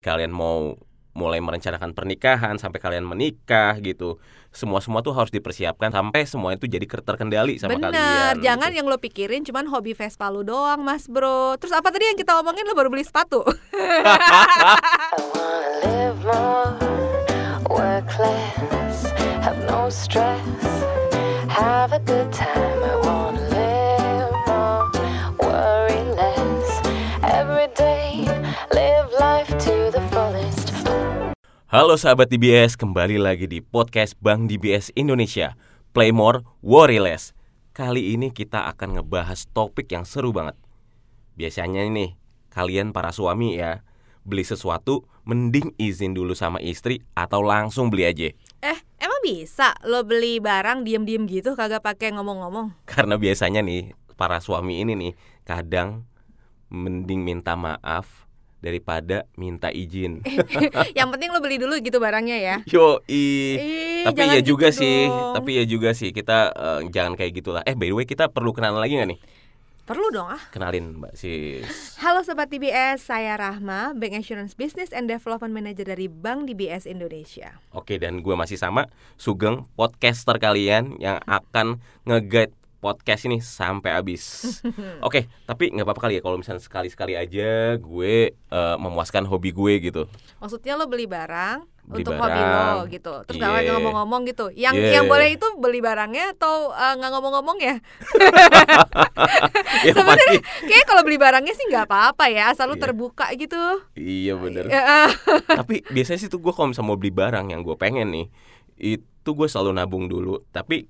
kalian mau mulai merencanakan pernikahan sampai kalian menikah gitu semua semua tuh harus dipersiapkan sampai semua itu jadi terkendali sama Bener, kalian jangan gitu. yang lo pikirin cuman hobi Vespa lu doang mas bro Terus apa tadi yang kita omongin lo baru beli sepatu? More, work less, have no stress, Halo sahabat DBS, kembali lagi di podcast Bank DBS Indonesia Play More, Worry Less. Kali ini kita akan ngebahas topik yang seru banget. Biasanya nih, kalian para suami ya Beli sesuatu, mending izin dulu sama istri atau langsung beli aja? Eh emang bisa lo beli barang diem-diem gitu kagak pakai ngomong-ngomong? Karena biasanya nih, para suami ini nih Kadang mending minta maaf daripada minta izin yang penting lo beli dulu gitu barangnya ya Yo Ih, tapi ya juga gitu sih, dong. tapi ya juga sih kita eh, jangan kayak gitulah. Eh by the way kita perlu kenalan lagi nggak nih? Perlu dong ah Kenalin Mbak Sis. Halo Sobat DBS, saya Rahma, Bank Insurance Business and Development Manager dari Bank DBS Indonesia Oke dan gue masih sama Sugeng podcaster kalian yang akan nge-guide podcast ini sampai habis. Oke, tapi nggak apa-apa kali ya kalau misalnya sekali-sekali aja gue eh, memuaskan hobi gue gitu. Maksudnya lo beli barang Beli untuk hobi lo barang. gitu Terus Iya. gak pakai ngomong-ngomong gitu Yang Iya. yang boleh itu beli barangnya atau eh, nggak ngomong-ngomong ya? ya Sebenarnya kayak kalau beli barangnya sih nggak apa-apa ya Asal lo Iya. terbuka gitu Iya bener. Ya, eh. tapi biasanya sih tuh gue kalau misalnya mau beli barang yang gue pengen nih itu gue selalu nabung dulu tapi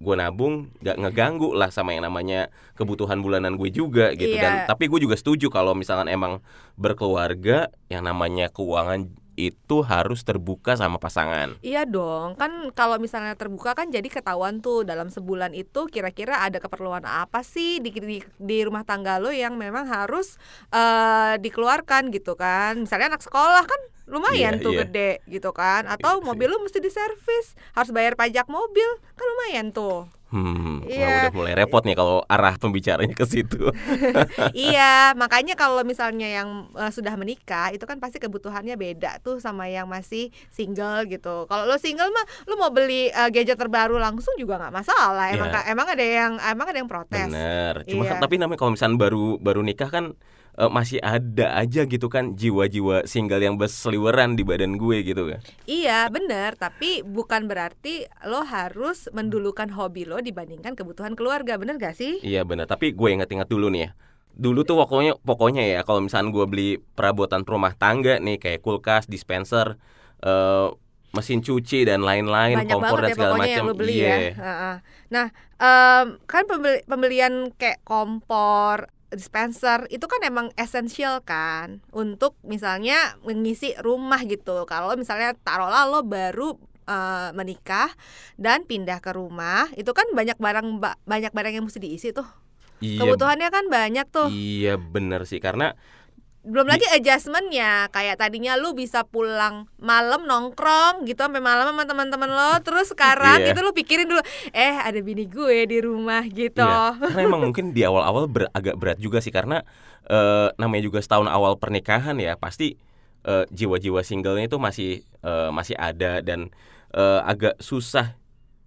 gue nabung gak ngeganggu lah sama yang namanya kebutuhan bulanan gue juga gitu dan Iya. tapi gue juga setuju kalau misalkan emang berkeluarga yang namanya keuangan itu harus terbuka sama pasangan Iya dong, kan kalau misalnya terbuka kan jadi ketahuan tuh dalam sebulan itu kira-kira ada keperluan apa sih di, di, di rumah tangga lo yang memang harus eh, dikeluarkan gitu kan. Misalnya anak sekolah kan lumayan Iya, tuh iya. gede gitu kan. Atau Iya sih. mobil lo mesti diservis, harus bayar pajak mobil kan lumayan tuh. hmm Iya. udah mulai repot nih kalau arah pembicaranya ke situ iya, makanya kalau misalnya yang eh, sudah menikah itu kan pasti kebutuhannya beda tuh sama yang masih single gitu. Kalau lo single mah lo mau beli eh, gadget terbaru langsung juga nggak masalah. Emang Iya. emang ada yang emang ada yang protes. Bener. Cuma kan- tapi namanya kalau misalnya baru baru nikah kan eh, masih ada aja gitu kan jiwa-jiwa single yang berseliweran di badan gue gitu kan. Iya, bener. Tapi bukan berarti lo harus mendulukan hobi lo dibandingkan kebutuhan keluarga, bener gak sih? Iya bener. Tapi gue inget-inget dulu nih ya. Dulu tuh pokoknya pokoknya ya kalau misalnya gue beli perabotan rumah tangga nih kayak kulkas, dispenser, eh, mesin cuci dan lain-lain, kompor banget dan ya segala macam. Iya. ya. Heeh. Nah, em, kan pembeli- pembelian kayak kompor, dispenser itu kan emang esensial kan untuk misalnya mengisi rumah gitu. Kalau misalnya taruhlah lo baru eh, menikah dan pindah ke rumah, itu kan banyak barang ba- banyak barang yang mesti diisi tuh. Iya. Kebutuhannya kan banyak tuh. Iya bener sih karena belum lagi adjustmentnya. Kayak tadinya lu bisa pulang malam nongkrong gitu sampai malam sama teman-teman lo. Terus sekarang Iya. gitu lu pikirin dulu eh ada bini gue di rumah gitu. Iya, karena emang mungkin di awal-awal ber- agak berat juga sih. Karena eh, namanya juga setahun awal pernikahan ya pasti eh, jiwa-jiwa singlenya itu masih eh, masih ada. Dan eh, agak susah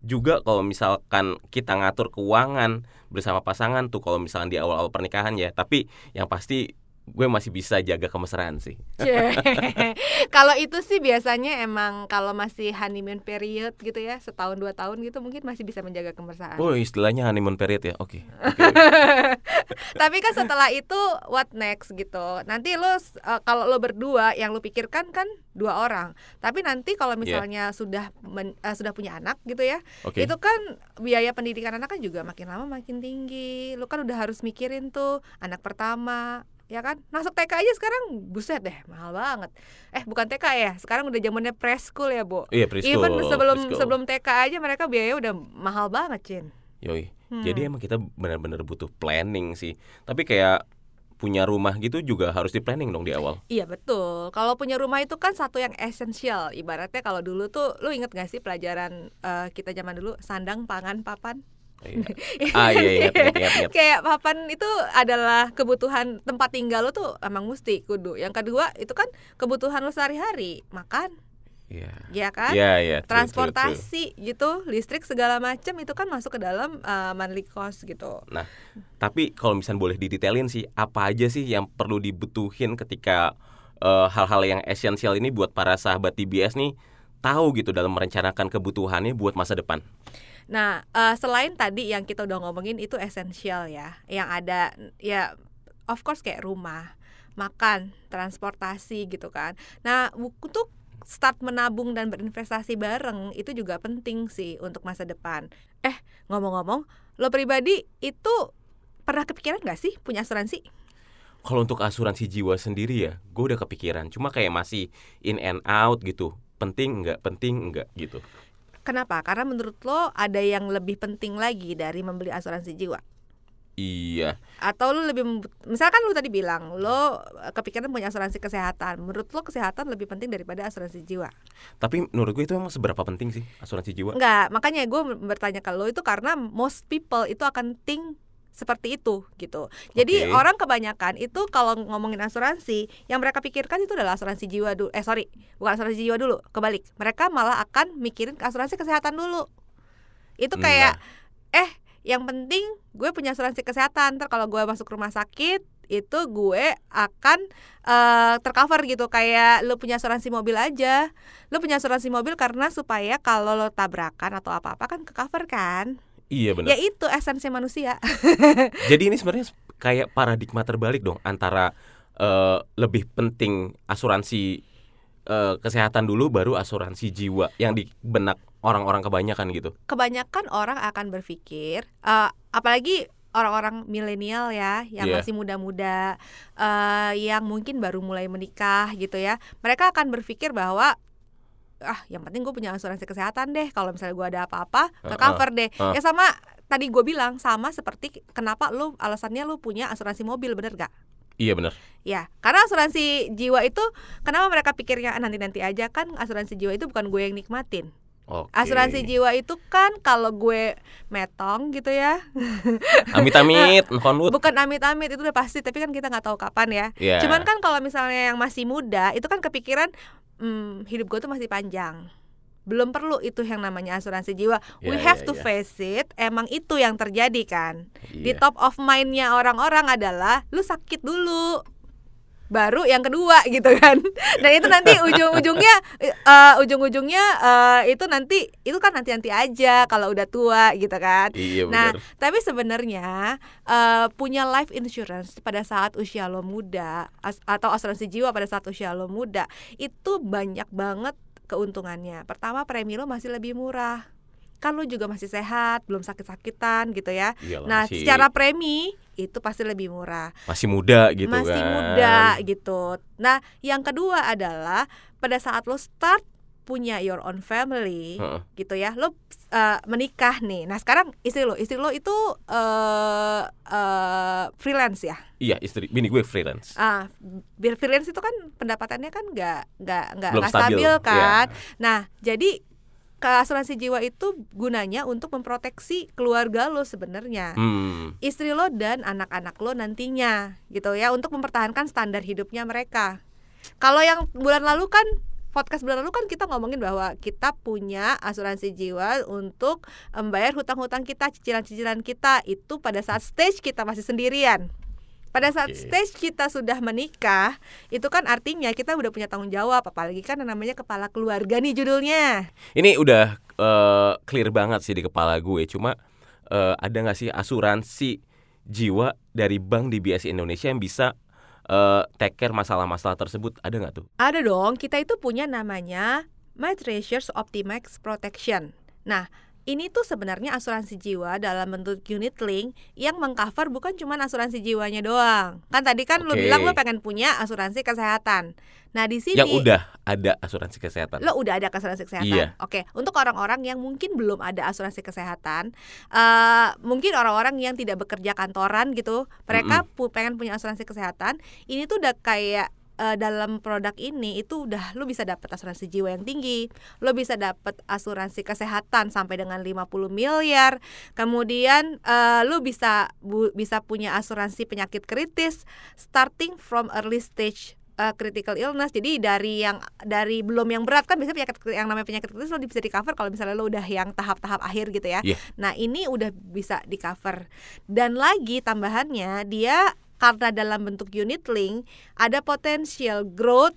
juga kalau misalkan kita ngatur keuangan bersama pasangan tuh kalau misalkan di awal-awal pernikahan ya. Tapi yang pasti gue masih bisa jaga kemesraan sih kalau itu sih biasanya emang kalau masih honeymoon period gitu ya setahun dua tahun gitu mungkin masih bisa menjaga kemesraan oh istilahnya honeymoon period ya oke oke. Tapi kan setelah itu what next gitu. Nanti lo eh, kalau lo berdua yang lo pikirkan kan dua orang. Tapi nanti kalau misalnya sudah men- eh, sudah punya anak gitu ya, Oke. itu kan biaya pendidikan anak kan juga makin lama makin tinggi. Lo kan udah harus mikirin tuh anak pertama ya kan masuk TK aja sekarang buset deh mahal banget eh bukan TK ya sekarang udah zamannya preschool ya bu iya preschool even sebelum preschool. sebelum TK aja mereka biaya udah mahal banget cin Yoi. Hmm. Jadi emang kita benar-benar butuh planning sih. Tapi kayak punya rumah gitu juga harus di planning dong di awal. Iya betul. Kalau punya rumah itu kan satu yang esensial. Ibaratnya kalau dulu tuh, lu inget gak sih pelajaran eh, kita zaman dulu sandang, pangan, papan? Iya. Ah iya ingat. kayak papan itu adalah kebutuhan tempat tinggal lo tuh emang mesti kudu. Yang kedua itu kan kebutuhan lo sehari-hari, makan, Iya. ya kan? Iya iya. true, true, true. Transportasi gitu, listrik segala macam itu kan masuk ke dalam uh, monthly cost gitu. Nah, tapi kalau misalnya boleh didetailin sih, apa aja sih yang perlu dibutuhin ketika eh, hal-hal yang esensial ini buat para sahabat TBS nih tahu gitu dalam merencanakan kebutuhannya buat masa depan. Nah, eh, selain tadi yang kita udah ngomongin itu esensial ya, yang ada ya of course kayak rumah, makan, transportasi gitu kan. Nah, untuk start menabung dan berinvestasi bareng itu juga penting sih untuk masa depan. Eh, ngomong-ngomong, lo pribadi itu pernah kepikiran gak sih punya asuransi? Kalau untuk asuransi jiwa sendiri ya, gue udah kepikiran. Cuma kayak masih in and out gitu. Penting nggak, penting nggak gitu. Kenapa? Karena menurut lo ada yang lebih penting lagi dari membeli asuransi jiwa. Iya, atau lu lebih misalkan lu tadi bilang lo eh, kepikiran punya asuransi kesehatan menurut lo kesehatan lebih penting daripada asuransi jiwa tapi menurut gue itu emang seberapa penting sih asuransi jiwa? enggak makanya gue bertanya ke lo itu karena most people itu akan think seperti itu gitu. Jadi Oke. orang kebanyakan itu kalau ngomongin asuransi yang mereka pikirkan itu adalah asuransi jiwa dulu eh sorry bukan asuransi jiwa dulu kebalik. Mereka malah akan mikirin asuransi kesehatan dulu. Itu kayak eh yang penting gue punya asuransi kesehatan ntar kalau gue masuk rumah sakit itu gue akan eh, tercover gitu. Kayak lo punya asuransi mobil aja. Lo punya asuransi mobil karena supaya kalau lo tabrakan atau apa apa kan ke cover kan Iya ya benar. itu esensi manusia Jadi ini sebenarnya kayak paradigma terbalik dong antara eh, lebih penting asuransi eh, kesehatan dulu baru asuransi jiwa yang di benak orang-orang kebanyakan gitu. kebanyakan orang akan berpikir eh, apalagi orang-orang milenial ya yang Iya. masih muda-muda eh, yang mungkin baru mulai menikah gitu ya mereka akan berpikir bahwa ah yang penting gue punya asuransi kesehatan deh kalau misalnya gue ada apa-apa ke cover deh heeh. ya sama tadi gue bilang sama seperti kenapa lu alasannya lu punya asuransi mobil bener gak Iya benar. Ya, karena asuransi jiwa itu kenapa mereka pikirnya "Ah, nanti-nanti aja kan asuransi jiwa itu bukan gue yang nikmatin. Oke. Asuransi jiwa itu kan kalau gue metong gitu ya, Amit-amit, konlut. bukan amit-amit itu udah pasti, tapi kan kita nggak tahu kapan ya. Iya. Cuman kan kalau misalnya yang masih muda itu kan kepikiran hmm, hidup gue tuh masih panjang. Belum perlu itu yang namanya asuransi jiwa. We Iya, have iya, to iya. face it. Emang itu yang terjadi kan. Di Iya. top of mind-nya orang-orang adalah lu sakit dulu. Baru yang kedua gitu kan. Dan itu nanti ujung-ujungnya eh, ujung-ujungnya eh, itu nanti itu kan nanti-nanti aja kalau udah tua gitu kan. Iya Nah, benar. tapi sebenarnya eh, punya life insurance pada saat usia lo muda as- atau asuransi jiwa pada saat usia lo muda itu banyak banget keuntungannya. Pertama premi lo masih lebih murah. Kan lo juga masih sehat, belum sakit-sakitan gitu ya. Iyalah, Nah, masih, secara premi itu pasti lebih murah. masih muda gitu masih kan. muda gitu. Nah, yang kedua adalah pada saat lo start punya your own family Heeh. gitu ya lo uh, menikah nih nah sekarang istri lo istri lo itu uh, uh, freelance ya Iya, istri bini gue freelance. ah biar freelance itu kan pendapatannya kan nggak nggak nggak stabil, stabil iya. kan nah jadi ke asuransi jiwa itu gunanya untuk memproteksi keluarga lo sebenarnya Hmm. istri lo dan anak-anak lo nantinya gitu ya untuk mempertahankan standar hidupnya mereka. Kalau yang bulan lalu kan podcast bulan lalu kan kita ngomongin bahwa kita punya asuransi jiwa untuk membayar hutang-hutang kita, cicilan-cicilan kita itu pada saat stage kita masih sendirian. Pada saat Oke. stage kita sudah menikah, itu kan artinya kita udah punya tanggung jawab, apalagi kan namanya kepala keluarga nih judulnya. Ini udah eh, clear banget sih di kepala gue. Cuma eh, ada nggak sih asuransi jiwa dari Bank DBS Indonesia yang bisa eh, take care masalah-masalah tersebut? Ada nggak tuh? Ada dong, kita itu punya namanya My Treasures Optimax Protection. Nah, ini tuh sebenarnya asuransi jiwa dalam bentuk unit link yang mengcover bukan cuma asuransi jiwanya doang. Kan tadi kan lo Oke. bilang lo pengen punya asuransi kesehatan. Nah, di sini Yang udah ada asuransi kesehatan. lo udah ada asuransi kesehatan. Iya. Oke, untuk orang-orang yang mungkin belum ada asuransi kesehatan, eh mungkin orang-orang yang tidak bekerja kantoran gitu, mereka pu- pengen punya asuransi kesehatan, ini tuh udah kayak eh, dalam produk ini itu udah lu bisa dapat asuransi jiwa yang tinggi, lu bisa dapat asuransi kesehatan sampai dengan 50 miliar. Kemudian eh, lu bisa bu- bisa punya asuransi penyakit kritis starting from early stage eh, critical illness. Jadi dari yang dari belum yang berat kan biasanya penyakit yang namanya penyakit kritis lo bisa di cover kalau misalnya lo udah yang tahap-tahap akhir gitu ya. Iya. Nah, ini udah bisa di cover. Dan lagi tambahannya dia karena dalam bentuk unit link ada potensial growth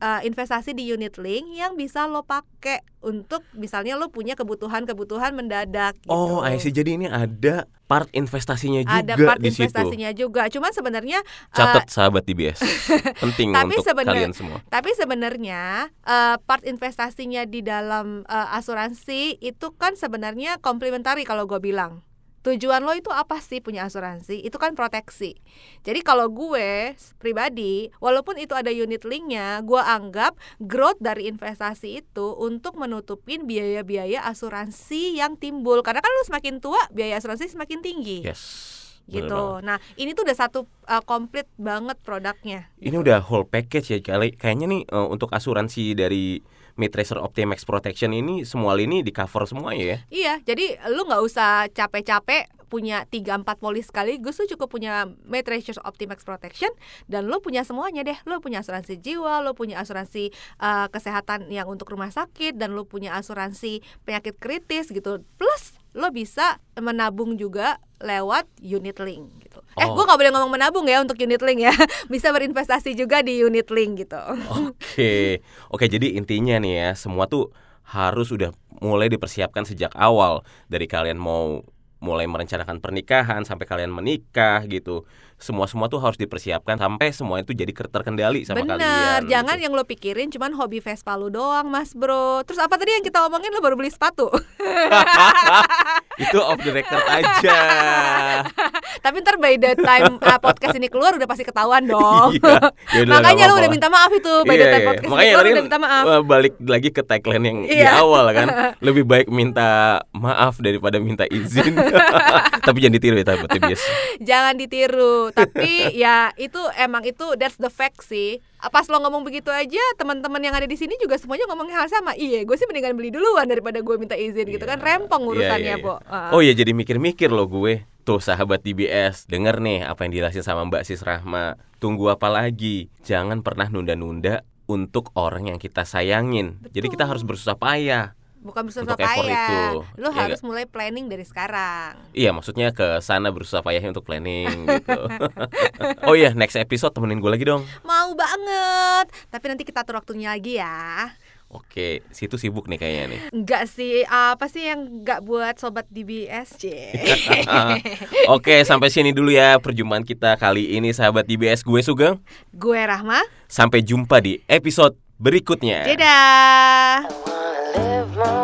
uh, investasi di unit link yang bisa lo pakai untuk misalnya lo punya kebutuhan-kebutuhan mendadak gitu. Oh, I see. Jadi ini ada part investasinya juga ada part di situ. investasinya juga. Cuman sebenarnya uh, Catat sahabat DBS. Penting Tapi untuk sebenar- kalian semua. Tapi sebenarnya eh, part investasinya di dalam eh, asuransi itu kan sebenarnya komplementari kalau gue bilang. Tujuan lo itu apa sih punya asuransi? Itu kan proteksi. Jadi kalau gue pribadi, walaupun itu ada unit linknya, gue anggap growth dari investasi itu untuk menutupin biaya-biaya asuransi yang timbul. Karena kan lo semakin tua, biaya asuransi semakin tinggi. Yes. bener gitu. Nah ini tuh udah satu eh, komplit banget produknya. Ini udah whole package ya kali. Kayaknya nih eh, untuk asuransi dari Mitracer Optimax Protection ini semua lini di cover semua ya. Iya, jadi lu nggak usah capek-capek punya 3 4 polis sekaligus lu cukup punya Matrix Optimax Protection dan lu punya semuanya deh. Lu punya asuransi jiwa, lu punya asuransi eh, kesehatan yang untuk rumah sakit dan lu punya asuransi penyakit kritis gitu. Plus lo bisa menabung juga lewat unit link gitu. Eh, Oh. gua nggak boleh ngomong menabung ya untuk unit link ya. bisa berinvestasi juga di unit link gitu. Oke. Oke, jadi intinya nih ya, semua tuh harus udah mulai dipersiapkan sejak awal dari kalian mau mulai merencanakan pernikahan sampai kalian menikah gitu. Semua-semua tuh harus dipersiapkan sampai semua itu jadi terkendali sama Bener, kalian. jangan gitu. yang lo pikirin cuman hobi Vespa lu doang, Mas Bro. Terus apa tadi yang kita omongin lo baru beli sepatu? itu off the record aja. Tapi ntar by the time uh, podcast ini keluar udah pasti ketahuan dong. Iya, yaudah, Makanya lu udah minta maaf itu by the Iya, time iya. podcast ini Makanya keluar udah minta maaf. balik lagi ke tagline yang di Iya. awal kan. Lebih baik minta maaf daripada minta izin. Tapi jangan ditiru ya tapi biasa. Jangan ditiru. Tapi ya itu emang itu that's the fact sih. Pas lo ngomong begitu aja, teman-teman yang ada di sini juga semuanya ngomong hal sama. Iya, gue sih mendingan beli duluan daripada gue minta izin gitu kan. Rempong urusannya, Iya, iya, Bo. iya. Ah. Oh iya jadi mikir-mikir loh gue. Tuh sahabat DBS, denger nih apa yang dijelasin sama Mbak Sis Rahma. Tunggu apa lagi? Jangan pernah nunda-nunda untuk orang yang kita sayangin. Jadi kita Betul. harus bersusah payah. Bukan bersusah Untuk payah. itu. Lo Iya harus mulai planning dari sekarang. Iya, maksudnya ke sana bersusah payahnya untuk planning gitu. oh iya, next episode temenin gue lagi dong. Mau banget. Tapi nanti kita atur waktunya lagi ya. Oke, situ sibuk nih kayaknya nih. Enggak sih, apa sih yang enggak buat sobat DBS, C? Oke, sampai sini dulu ya perjumpaan kita kali ini sahabat DBS gue Sugeng. Gue Rahma. Sampai jumpa di episode berikutnya. Dadah. I wanna live more,